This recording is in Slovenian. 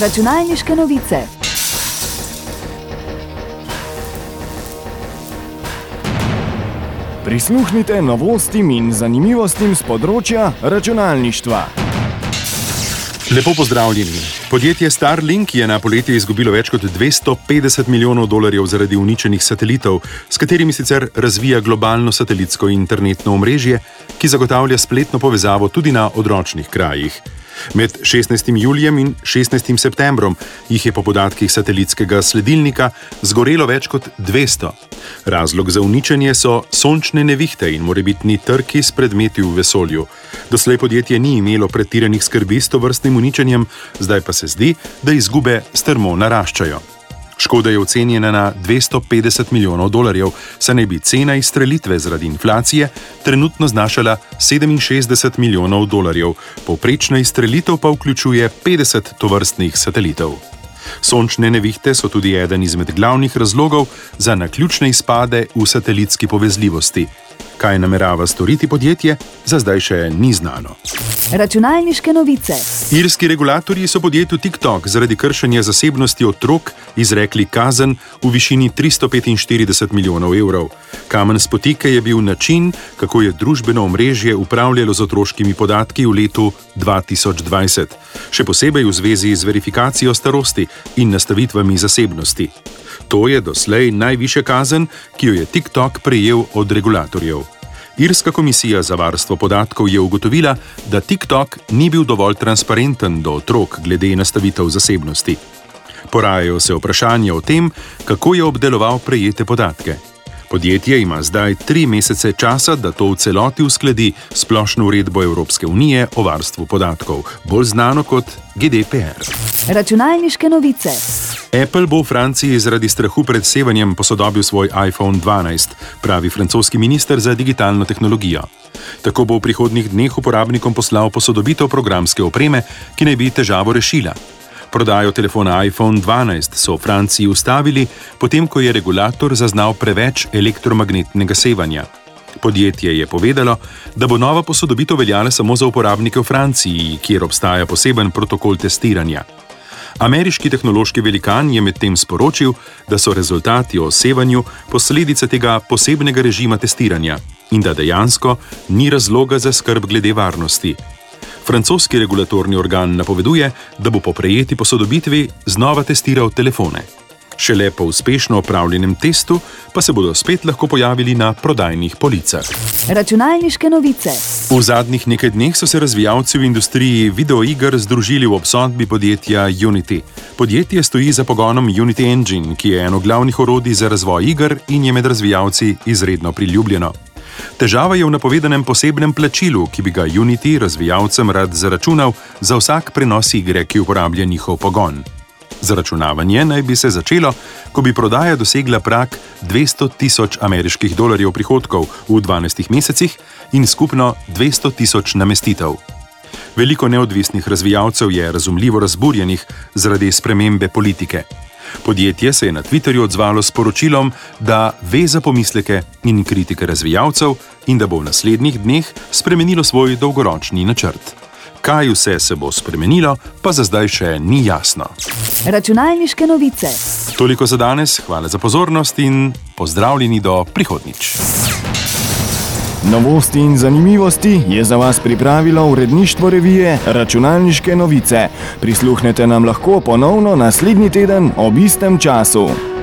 Računalniške novice. Prisluhnite novostim in zanimivostim z področja računalništva. Lepo pozdravljeni. Podjetje Starlink je na poletje izgubilo več kot 250 milijonov dolarjev zaradi uničenih satelitov, s katerimi sicer razvija globalno satelitsko internetno omrežje, ki zagotavlja spletno povezavo tudi na odročnih krajih. Med 16. julijem in 16. septembrom jih je po podatkih satelitskega sledilnika zgorelo več kot 200. Razlog za uničenje so sončne nevihte in morebitni trki s predmeti v vesolju. Doslej podjetje ni imelo pretiranih skrbi s to vrstnim uničenjem, zdaj pa se zdi, da izgube strmo naraščajo. Škoda je ocenjena na 250 milijonov dolarjev, saj naj bi cena izstrelitve zaradi inflacije trenutno znašala 67 milijonov dolarjev, povprečna izstrelitev pa vključuje 50 tovrstnih satelitov. Sončne nevihte so tudi eden izmed glavnih razlogov za naključne izpade v satelitski povezljivosti. Kaj namerava storiti podjetje, za zdaj še ni znano. Računalniške novice. Irski regulatorji so podjetju TikTok zaradi kršenja zasebnosti otrok izrekli kazen v višini 345 milijonov evrov. Kamen spotike je bil način, kako je družbeno omrežje upravljalo z otroškimi podatki v letu 2020, še posebej v zvezi z verifikacijo starosti in nastavitvami zasebnosti. To je doslej najviše kazen, ki jo je TikTok prejel od regulatorjev. Irska komisija za varstvo podatkov je ugotovila, da TikTok ni bil dovolj transparenten do otrok glede nastavitev zasebnosti. Porajajo se vprašanja o tem, kako je obdeloval prejete podatke. Podjetje ima zdaj tri mesece časa, da to v celoti uskladi s splošno uredbo Evropske unije o varstvu podatkov, bolj znano kot GDPR. Računalniške novice. Apple bo v Franciji zaradi strahu pred sevanjem posodobil svoj iPhone 12, pravi francoski minister za digitalno tehnologijo. Tako bo v prihodnjih dneh uporabnikom poslal posodobitev programske opreme, ki naj bi težavo rešila. Prodajo telefona iPhone 12 so v Franciji ustavili, potem ko je regulator zaznal preveč elektromagnetnega sevanja. Podjetje je povedalo, da bo nova posodobitev veljala samo za uporabnike v Franciji, kjer obstaja poseben protokol testiranja. Ameriški tehnološki velikan je medtem sporočil, da so rezultati o sevanju posledica tega posebnega režima testiranja in da dejansko ni razloga za skrb glede varnosti. Francoski regulatorni organ napoveduje, da bo po prejeti posodobitvi znova testiral telefone. Šele po uspešno opravljenem testu pa se bodo spet lahko pojavili na prodajnih policah. Računalniške novice. V zadnjih nekaj dneh so se razvijalci v industriji videoiger združili v obsodbi podjetja Unity. Podjetje stoji za pogonom Unity Engine, ki je eno glavnih orodij za razvoj iger in je med razvijalci izredno priljubljeno. Težava je v napovedanem posebnem plačilu, ki bi ga Unity razvijalcem rad zaračunal za vsak prenos igre, ki uporablja njihov pogon. Zaračunavanje naj bi se začelo, ko bi prodaja dosegla prak 200 tisoč ameriških dolarjev prihodkov v 12 mesecih in skupno 200 tisoč namestitev. Veliko neodvisnih razvijalcev je razumljivo razburjenih zaradi spremembe politike. Podjetje se je na Twitterju odzvalo s poročilom, da ve za pomisleke in kritike razvijalcev in da bo v naslednjih dneh spremenilo svoj dolgoročni načrt. Kaj vse se bo spremenilo, pa za zdaj še ni jasno. Računalniške novice. Toliko za danes, hvala za pozornost in pozdravljeni do prihodnič. Novosti in zanimivosti je za vas pripravilo uredništvo revije Računalniške novice. Prisluhnete nam lahko ponovno naslednji teden ob istem času.